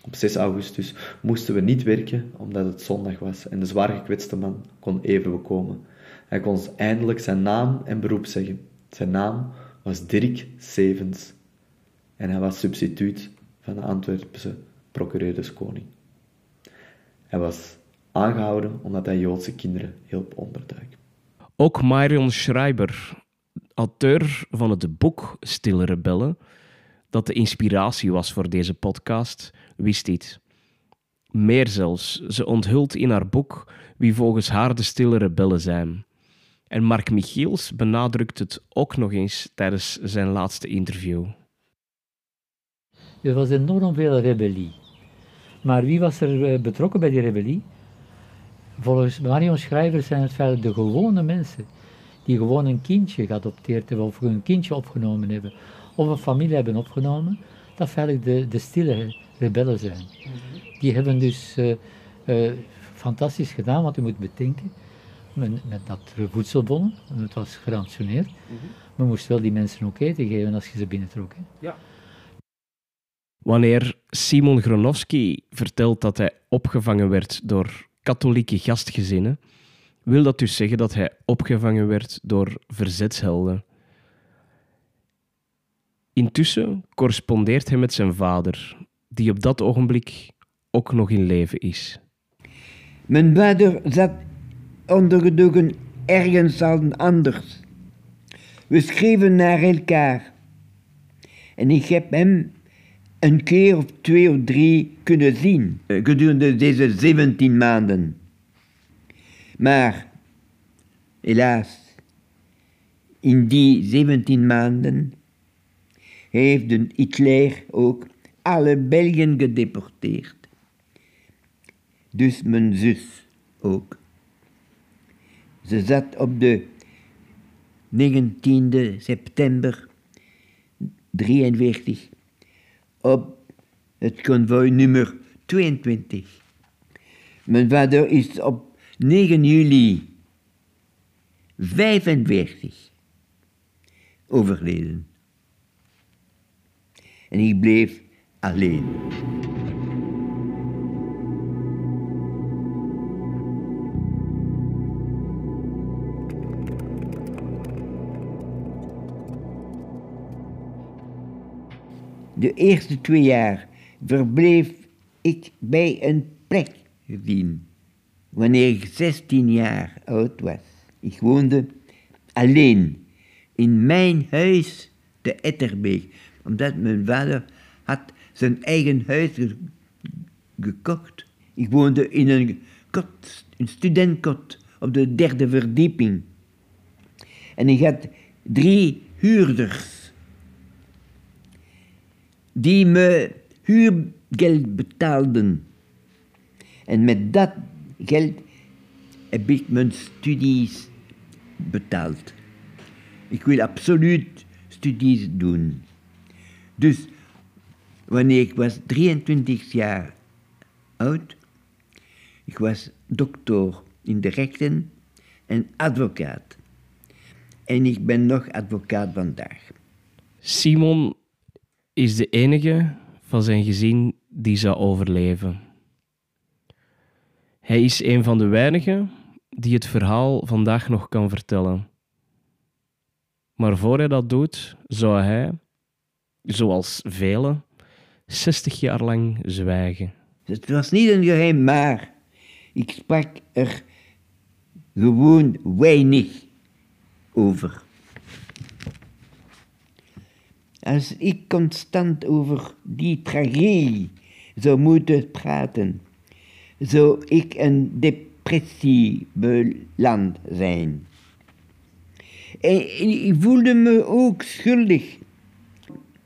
Op 6 augustus moesten we niet werken omdat het zondag was en de zwaar gekwetste man kon even bekomen. Hij kon eindelijk zijn naam en beroep zeggen. Zijn naam was Dirk Sevens en hij was substituut van de Antwerpse procureur des. Hij was aangehouden omdat hij Joodse kinderen hielp onderduiken. Ook Marion Schreiber, auteur van het boek Stille Rebellen, dat de inspiratie was voor deze podcast, wist dit. Meer zelfs, ze onthult in haar boek wie volgens haar de stille rebellen zijn. En Mark Michiels benadrukt het ook nog eens tijdens zijn laatste interview. Er was enorm veel rebellie. Maar wie was er eh, betrokken bij die rebellie? Volgens Marion Schrijver zijn het feitelijk de gewone mensen die gewoon een kindje geadopteerd hebben of een kindje opgenomen hebben of een familie hebben opgenomen, dat feitelijk de, de stille rebellen zijn. Die hebben dus uh, uh, fantastisch gedaan, want je moet bedenken, met, met dat voedselbonnen, het was gerantioneerd, mm maar moest wel die mensen ook eten geven als je ze binnentrok. Ja. Wanneer Simon Gronowski vertelt dat hij opgevangen werd door katholieke gastgezinnen, wil dat dus zeggen dat hij opgevangen werd door verzetshelden. Intussen correspondeert hij met zijn vader, die op dat ogenblik ook nog in leven is. Mijn vader zat ondergedoken ergens anders. We schreven naar elkaar. En ik heb hem een keer of twee of drie kunnen zien eh, gedurende deze 17 maanden. Maar helaas, in die 17 maanden heeft Hitler ook alle Belgen gedeporteerd. Dus mijn zus ook. Ze zat op de 19e september 43 op het konvooi nummer 22. Mijn vader is op 9 juli 45 overleden. En ik bleef alleen. De eerste twee jaar verbleef ik bij een plekgezin. Wanneer ik 16 jaar oud was. Ik woonde alleen in mijn huis te Etterbeek, omdat mijn vader had zijn eigen huis ge- gekocht. Ik woonde in een kot, een studentkot op de derde verdieping. En ik had drie huurders die me huurgeld betaalden. En met dat geld heb ik mijn studies betaald. Ik wil absoluut studies doen. Dus wanneer ik was 23 jaar oud, ik was dokter in de rechten en advocaat. En ik ben nog advocaat vandaag. Simon is de enige van zijn gezin die zou overleven. Hij is een van de weinigen die het verhaal vandaag nog kan vertellen. Maar voor hij dat doet, zou hij, zoals velen, 60 jaar lang zwijgen. Het was niet een geheim, maar ik sprak er gewoon weinig over. Als ik constant over die tragedie zou moeten praten, zou ik een depressie beland zijn. En ik voelde me ook schuldig,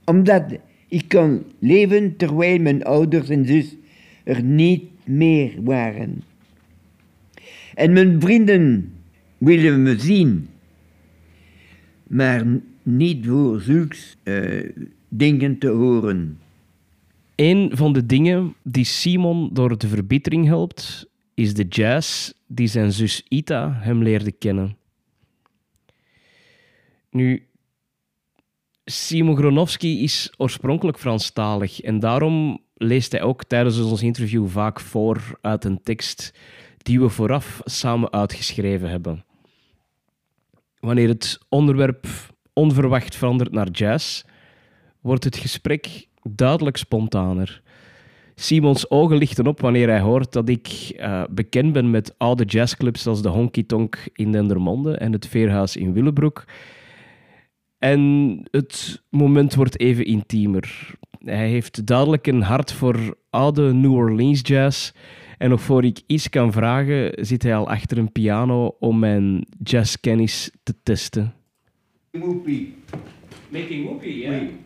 omdat ik kon leven terwijl mijn ouders en zus er niet meer waren. En mijn vrienden willen me zien, maar niet voor zulks eh, dingen te horen. Een van de dingen die Simon door de verbittering helpt, is de jazz die zijn zus Ita hem leerde kennen. Nu, Simon Gronowski is oorspronkelijk Franstalig en daarom leest hij ook tijdens ons interview vaak voor uit een tekst die we vooraf samen uitgeschreven hebben. Wanneer het onderwerp onverwacht verandert naar jazz, wordt het gesprek duidelijk spontaner. Simons ogen lichten op wanneer hij hoort dat ik eh, bekend ben met oude jazzclubs zoals de Honky Tonk in Dendermonde en het Veerhuis in Willebroek. En het moment wordt even intiemer. Hij heeft duidelijk een hart voor oude New Orleans jazz. En nog voor ik iets kan vragen, zit hij al achter een piano om mijn jazzkennis te testen. Whoopee. Making whoopee, yeah.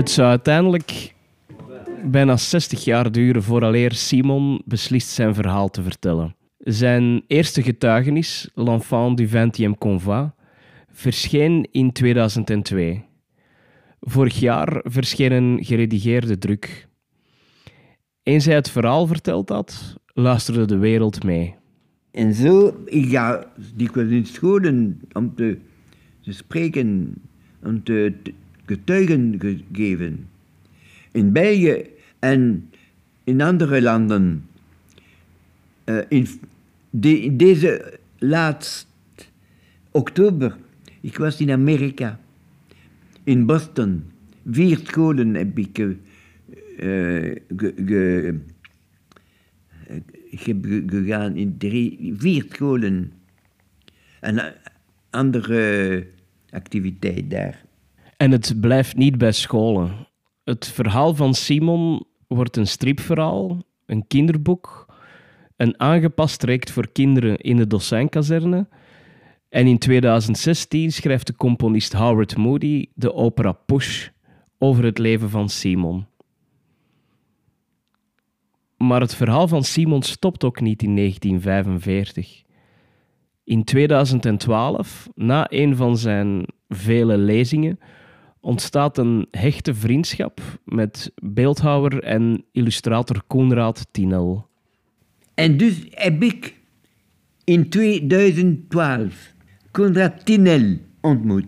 Het zou uiteindelijk bijna 60 jaar duren vooraleer Simon beslist zijn verhaal te vertellen. Zijn eerste getuigenis, L'Enfant du 20e Convoi, verscheen in 2002. Vorig jaar verscheen een geredigeerde druk. Eens hij het verhaal verteld had, luisterde de wereld mee. En zo, ik ga dikwijls in scholen om te, te spreken, om te getuigen ge- geven. In België en in andere landen. Eh, in de, deze laatst oktober, ik was in Amerika, in Boston. Vier scholen heb ik eh, eh, heb ge- gegaan in drie, vier scholen. En eh, andere activiteit daar. En het blijft niet bij scholen. Het verhaal van Simon wordt een stripverhaal, een kinderboek, een aangepast traject voor kinderen in de docentkazerne. En in 2016 schrijft de componist Howard Moody de opera Push over het leven van Simon. Maar het verhaal van Simon stopt ook niet in 1945. In 2012, na een van zijn vele lezingen, ontstaat een hechte vriendschap met beeldhouwer en illustrator Koenraad Tinel. En dus heb ik in 2012 Konrad Tinel ontmoet.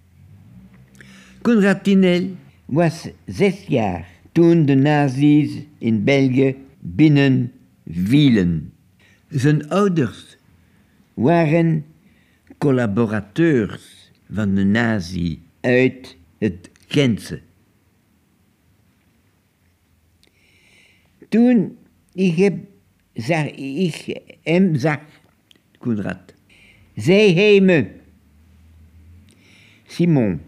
Konrad Tinel was zes jaar toen de nazi's in België binnenvielen. Zijn ouders waren collaborateurs van de nazi uit het Gentse. Toen ik, heb, zag, ik hem zag, Konrad, zei hij me, Simon,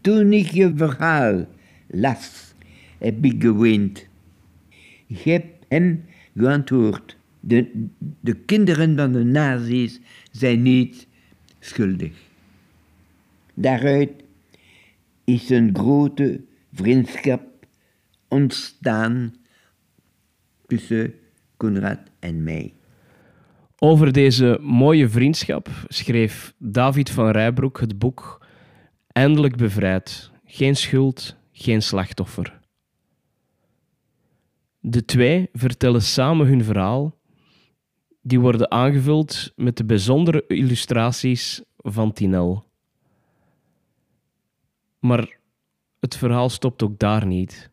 toen ik je verhaal las, heb ik geweend. Ik heb hem geantwoord, de, de kinderen van de nazi's zijn niet schuldig. Daaruit is een grote vriendschap ontstaan tussen Konrad en mij. Over deze mooie vriendschap schreef David van Rijbroek het boek Eindelijk bevrijd. Geen schuld, geen slachtoffer. De twee vertellen samen hun verhaal. Die worden aangevuld met de bijzondere illustraties van Tinel. Maar het verhaal stopt ook daar niet.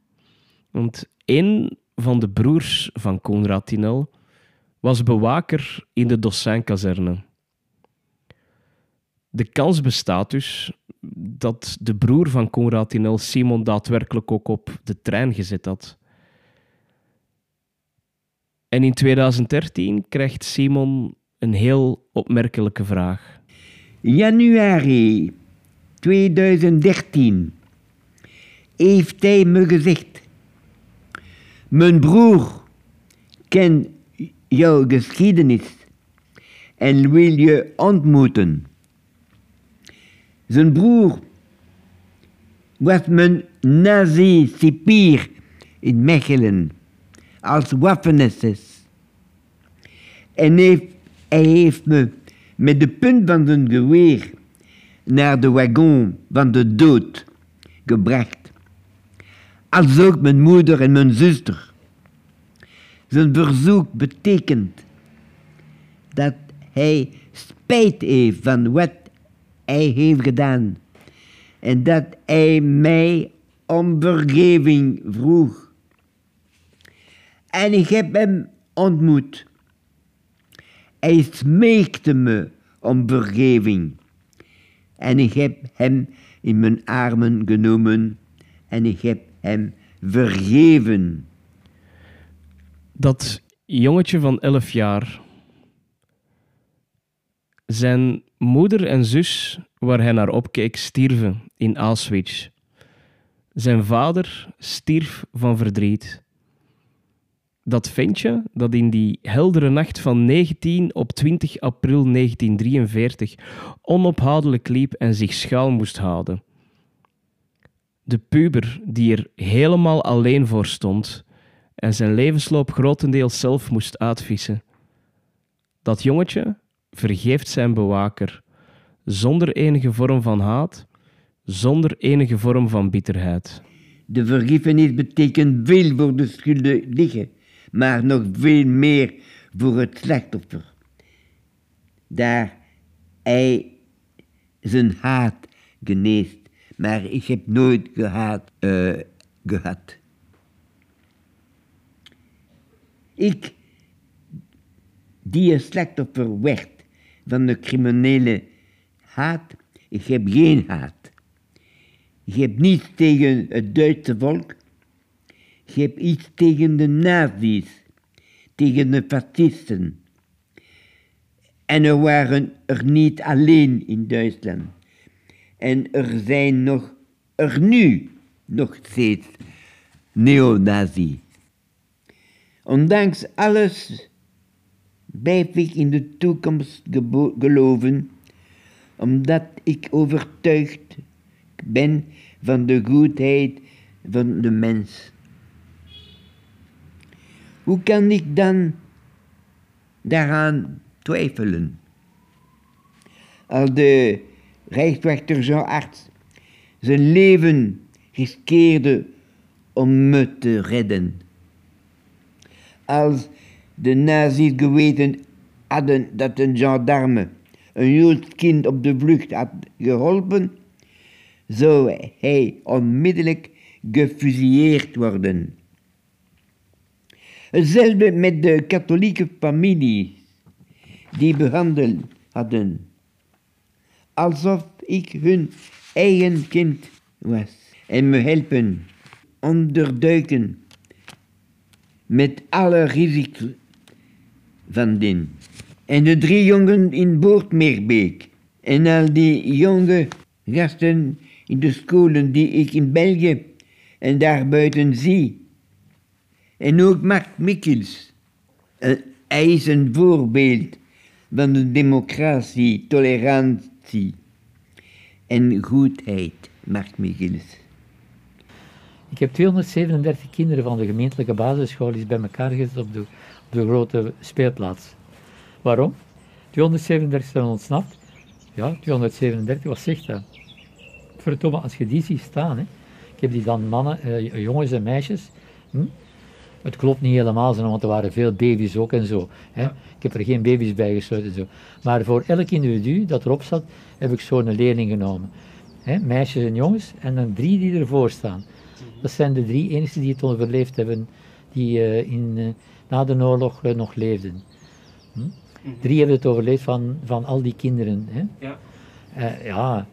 Want een van de broers van Konrad Tinel was bewaker in de docentkazerne. De kans bestaat dus dat de broer van Konrad Tinel Simon daadwerkelijk ook op de trein gezet had. En in 2013 krijgt Simon een heel opmerkelijke vraag. Januari 2013 heeft hij me gezegd: Mijn broer kent jouw geschiedenis en wil je ontmoeten. Zijn broer was mijn nazi-cipier in Mechelen als waffen-SS. En hij heeft me met de punt van zijn geweer naar de wagon van de dood gebracht. Als ook mijn moeder en mijn zuster. Zijn verzoek betekent dat hij spijt heeft van wat hij heeft gedaan en dat hij mij om vergeving vroeg. En ik heb hem ontmoet. Hij smeekte me om vergeving. En ik heb hem in mijn armen genomen en ik heb hem vergeven. Dat jongetje van 11 jaar. Zijn moeder en zus, waar hij naar opkeek, stierven in Auschwitz. Zijn vader stierf van verdriet. Dat ventje dat in die heldere nacht van 19 op 20 april 1943 onophoudelijk liep en zich schuil moest houden. De puber die er helemaal alleen voor stond en zijn levensloop grotendeels zelf moest uitvissen. Dat jongetje vergeeft zijn bewaker, zonder enige vorm van haat, zonder enige vorm van bitterheid. De vergiffenis betekent veel voor de schuldige, maar nog veel meer voor het slachtoffer. Daar hij zijn haat geneest, maar ik heb nooit gehaat, eh, gehad. Ik, die een slachtoffer werd van de criminele haat, ik heb geen haat. Ik heb niets tegen het Duitse volk. Ik heb iets tegen de nazi's, tegen de fascisten. En er waren er niet alleen in Duitsland. En er zijn nog, er nu nog steeds neonazi. Ondanks alles blijf ik in de toekomst geloven, omdat ik overtuigd ben van de goedheid van de mens. Hoe kan ik dan daaraan twijfelen? Als de Jean Arts zijn leven riskeerde om me te redden. Als de nazi's geweten hadden dat een gendarme een Joods kind op de vlucht had geholpen, zou hij onmiddellijk gefusilleerd worden. Hetzelfde met de katholieke families die behandeld hadden, alsof ik hun eigen kind was en me helpen onderduiken met alle risico's van dien. En de drie jongen in Boortmeerbeek en al die jonge gasten in de scholen die ik in België en daarbuiten zie. En ook Mark Mikkels. Hij is een voorbeeld van de democratie, tolerantie en goedheid, Mark Mikkels. Ik heb 237 kinderen van de gemeentelijke basisschool is bij elkaar gezet op de, op de grote speelplaats. Waarom? 237 zijn ontsnapt. Ja, 237, wat zegt dat? Verdomme, als je die ziet staan, hè. ik heb die dan mannen, eh, jongens en meisjes. Hm? Het klopt niet helemaal, want er waren veel baby's ook en zo. Hè. Ik heb er geen baby's bij gesloten en zo. Maar voor elk individu dat erop zat, heb ik zo'n leerling genomen. Hè, meisjes en jongens, en dan drie die ervoor staan. Dat zijn de drie enigste die het overleefd hebben, die eh, in, eh, na de oorlog eh, nog leefden. Hm? Drie hebben het overleefd van, van al die kinderen. Hè? Ja. Ja,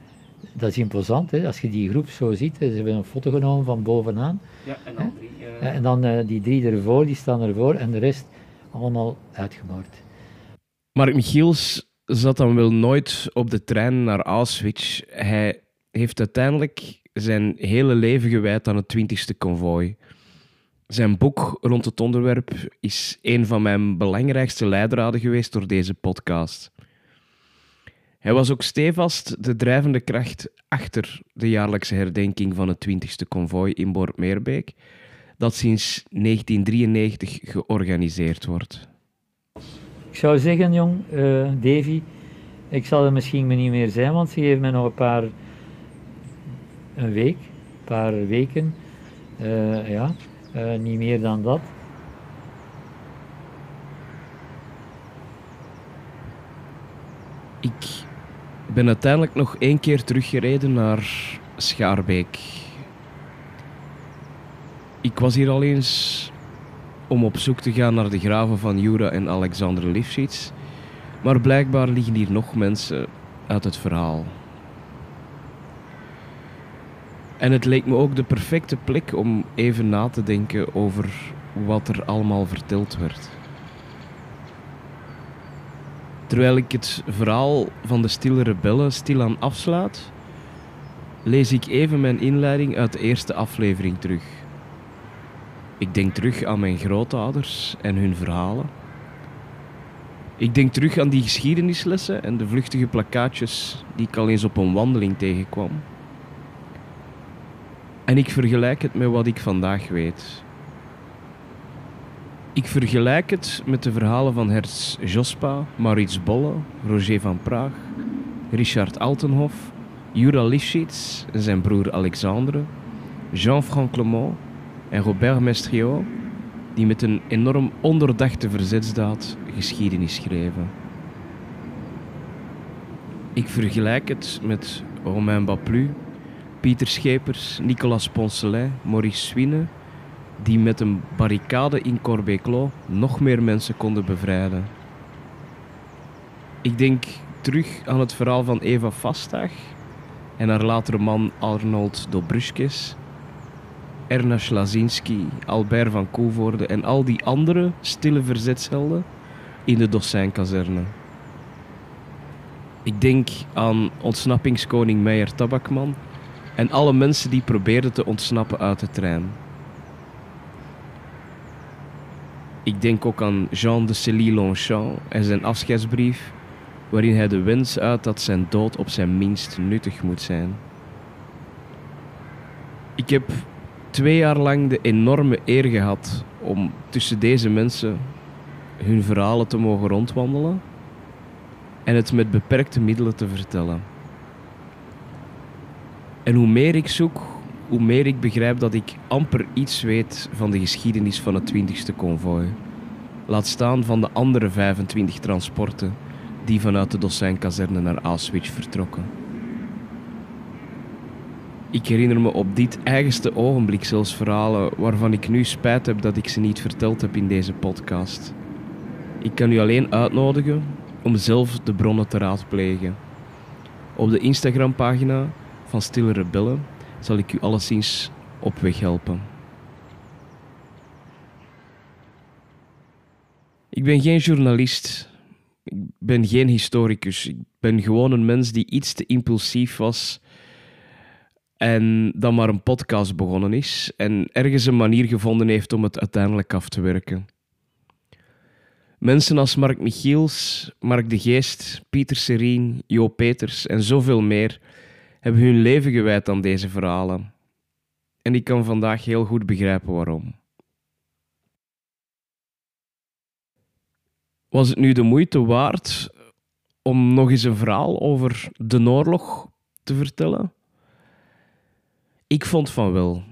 dat is imposant. Hè? Als je die groep zo ziet, ze hebben een foto genomen van bovenaan. Ja, en dan drie. Eh, en dan eh, die drie ervoor, die staan ervoor, en de rest allemaal uitgemoord. Mark Michiels zat dan wel nooit op de trein naar Auschwitz. Hij heeft uiteindelijk zijn hele leven gewijd aan het 20e konvooi. Zijn boek rond het onderwerp is een van mijn belangrijkste leidraden geweest door deze podcast. Hij was ook stevast de drijvende kracht achter de jaarlijkse herdenking van het 20e konvooi in Bortmeerbeek, dat sinds 1993 georganiseerd wordt. Ik zou zeggen, jong, eh, Davy, ik zal er misschien me niet meer zijn, want ze geven mij nog een paar, een week, een paar weken, eh, ja, eh, niet meer dan dat. Ik ben uiteindelijk nog één keer teruggereden naar Schaarbeek. Ik was hier al eens om op zoek te gaan naar de graven van Jura en Alexander Lifshitz, maar blijkbaar liggen hier nog mensen uit het verhaal. En het leek me ook de perfecte plek om even na te denken over wat er allemaal verteld werd. Terwijl ik het verhaal van de stille rebellen stilaan afsluit, lees ik even mijn inleiding uit de eerste aflevering terug. Ik denk terug aan mijn grootouders en hun verhalen. Ik denk terug aan die geschiedenislessen en de vluchtige plakkaatjes die ik al eens op een wandeling tegenkwam. En ik vergelijk het met wat ik vandaag weet. Ik vergelijk het met de verhalen van Hertz Jospa, Maurits Bolle, Roger van Praag, Richard Altenhof, Jura Lifshitz en zijn broer Alexandre, Jean-Franc Clement en Robert Mestriot, die met een enorm onderdachte verzetsdaad geschiedenis schreven. Ik vergelijk het met Romain Baplu, Pieter Schepers, Nicolas Poncelet, Maurice Swine, die met een barricade in Corbéclos nog meer mensen konden bevrijden. Ik denk terug aan het verhaal van Eva Vastag en haar latere man Arnold Dobruskes, Erna Slazinski, Albert van Koevoorde en al die andere stille verzetshelden in de Dossijnkazerne. Ik denk aan ontsnappingskoning Meijer Tabakman en alle mensen die probeerden te ontsnappen uit de trein. Ik denk ook aan Jean de Célie Longchamp en zijn afscheidsbrief, waarin hij de wens uit dat zijn dood op zijn minst nuttig moet zijn. Ik heb twee jaar lang de enorme eer gehad om tussen deze mensen hun verhalen te mogen rondwandelen en het met beperkte middelen te vertellen. En hoe meer ik zoek, hoe meer ik begrijp dat ik amper iets weet van de geschiedenis van het 20e konvooi. Laat staan van de andere 25 transporten die vanuit de Dossijnkazerne naar Auschwitz vertrokken. Ik herinner me op dit eigenste ogenblik zelfs verhalen waarvan ik nu spijt heb dat ik ze niet verteld heb in deze podcast. Ik kan u alleen uitnodigen om zelf de bronnen te raadplegen. Op de Instagram-pagina van Stille Rebellen zal ik u alleszins op weg helpen. Ik ben geen journalist. Ik ben geen historicus. Ik ben gewoon een mens die iets te impulsief was en dan maar een podcast begonnen is en ergens een manier gevonden heeft om het uiteindelijk af te werken. Mensen als Mark Michiels, Mark de Geest, Pieter Serien, Jo Peters en zoveel meer hebben hun leven gewijd aan deze verhalen. En ik kan vandaag heel goed begrijpen waarom. Was het nu de moeite waard om nog eens een verhaal over de oorlog te vertellen? Ik vond van wel.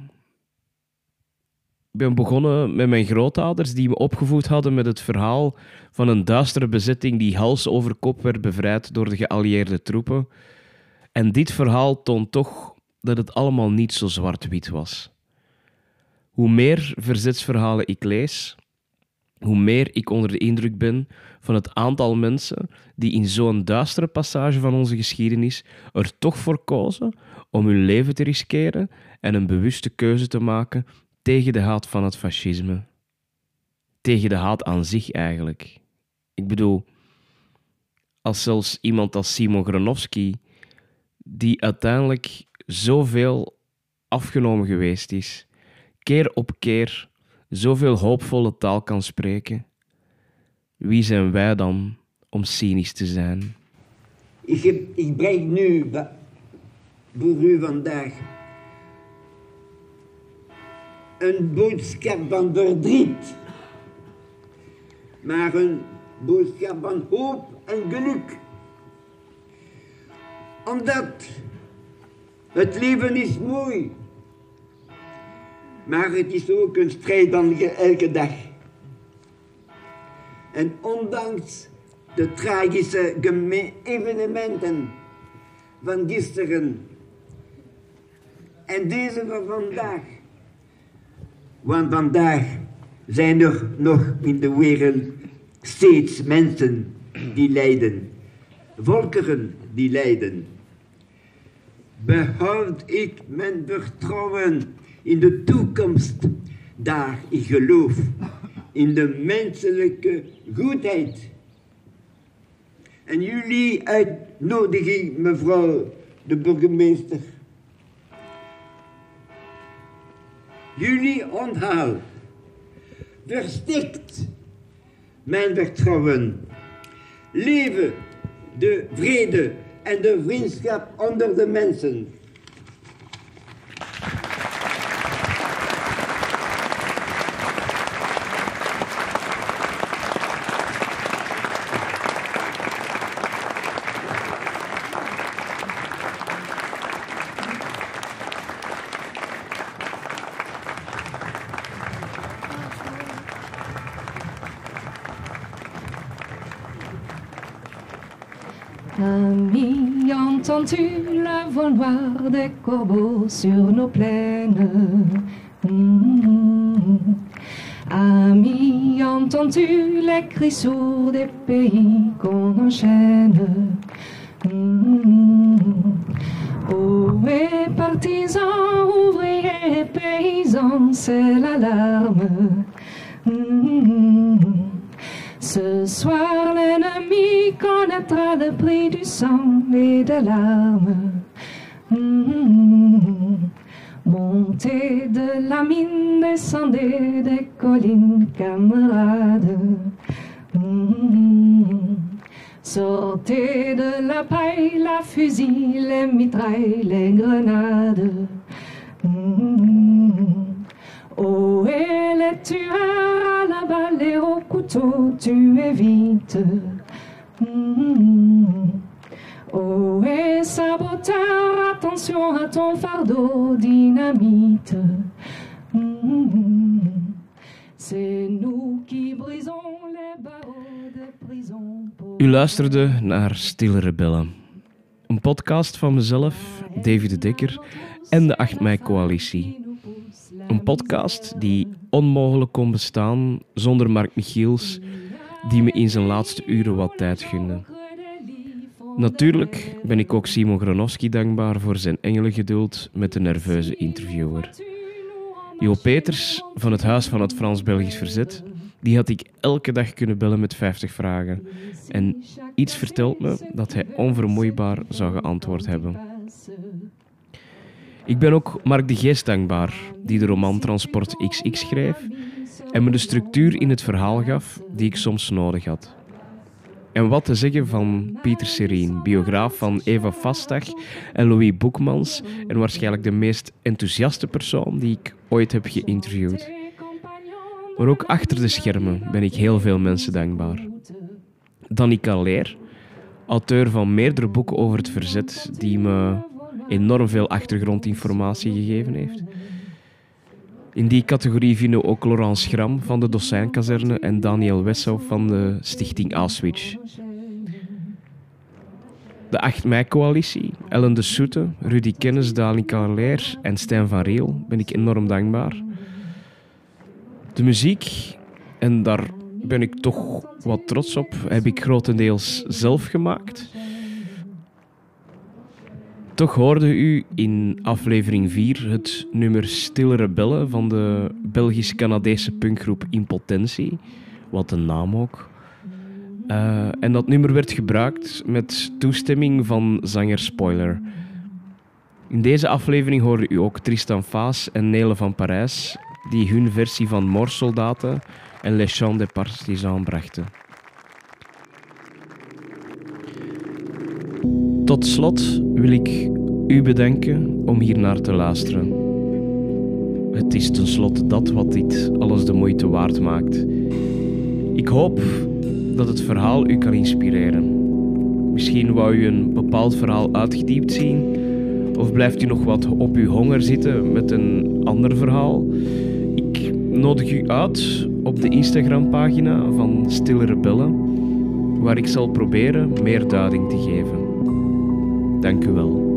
Ik ben begonnen met mijn grootouders die me opgevoed hadden met het verhaal van een duistere bezetting die hals over kop werd bevrijd door de geallieerde troepen. En dit verhaal toont toch dat het allemaal niet zo zwart-wit was. Hoe meer verzetsverhalen ik lees, hoe meer ik onder de indruk ben van het aantal mensen die in zo'n duistere passage van onze geschiedenis er toch voor kozen om hun leven te riskeren en een bewuste keuze te maken tegen de haat van het fascisme. Tegen de haat aan zich eigenlijk. Ik bedoel, als zelfs iemand als Simon Gronowski, die uiteindelijk zoveel afgenomen geweest is, keer op keer zoveel hoopvolle taal kan spreken, wie zijn wij dan om cynisch te zijn? Ik, ik breng nu voor u vandaag een boodschap van verdriet, maar een boodschap van hoop en geluk. Omdat het leven is mooi, maar het is ook een strijd van elke dag. En ondanks de tragische evenementen van gisteren en deze van vandaag. Want vandaag zijn er nog in de wereld steeds mensen die lijden, volkeren die lijden. Behoud ik mijn vertrouwen in de toekomst, daar ik geloof in de menselijke goedheid. En jullie uitnodiging, mevrouw de burgemeester. Jullie onthaal verstikt mijn vertrouwen. Leven de vrede en de vriendschap onder de mensen. Des corbeaux sur nos plaines Mm. Ami, entends-tu les cris sourds des pays qu'on enchaîne? Descendez des collines, camarades. Mm. Sortez de la paille, la fusil, les mitrailles, les grenades. Mm. Oh, et les tueurs à la balle et au couteau, tuez vite. Mm. Oh, et saboteur, attention à ton fardeau, dynamite. U luisterde naar Stille Rebellen. Een podcast van mezelf, David de Dekker en de 8 mei coalitie. Een podcast die onmogelijk kon bestaan zonder Mark Michiels, die me in zijn laatste uren wat tijd gunde. Natuurlijk ben ik ook Simon Gronowski dankbaar voor zijn engelengeduld met de nerveuze interviewer. Jo Peters van het Huis van het Frans-Belgisch Verzet, die had ik elke dag kunnen bellen met 50 vragen. En iets vertelt me dat hij onvermoeibaar zou geantwoord hebben. Ik ben ook Mark de Geest dankbaar, die de roman Transport XX schreef en me de structuur in het verhaal gaf die ik soms nodig had. En wat te zeggen van Pieter Serien, biograaf van Eva Vastag en Louis Boekmans en waarschijnlijk de meest enthousiaste persoon die ik ooit heb geïnterviewd. Maar ook achter de schermen ben ik heel veel mensen dankbaar. Danica Leer, auteur van meerdere boeken over het verzet, die me enorm veel achtergrondinformatie gegeven heeft. In die categorie vinden we ook Laurence Gram van de Dossijnkazerne en Daniel Wessel van de Stichting Auschwitz. De 8 mei-coalitie, Ellen de Soete, Rudy Kennis, Danica Leer en Stijn van Riel ben ik enorm dankbaar. De muziek, en daar ben ik toch wat trots op, heb ik grotendeels zelf gemaakt. Toch hoorde u in aflevering 4 het nummer Stille Rebellen van de Belgisch-Canadese punkgroep Impotentie. Wat een naam ook. Eh, en dat nummer werd gebruikt met toestemming van zanger Spoiler. In deze aflevering hoorde u ook Tristan Faas en Nele van Parijs, die hun versie van Moorsoldaten en Les Chants des Partisans brachten. Tot slot wil ik u bedanken om hier naar te luisteren. Het is tenslotte dat wat dit alles de moeite waard maakt. Ik hoop dat het verhaal u kan inspireren. Misschien wou u een bepaald verhaal uitgediept zien, of blijft u nog wat op uw honger zitten met een ander verhaal. Ik nodig u uit op de Instagram-pagina van Stille Rebellen, waar ik zal proberen meer duiding te geven. Dank u wel.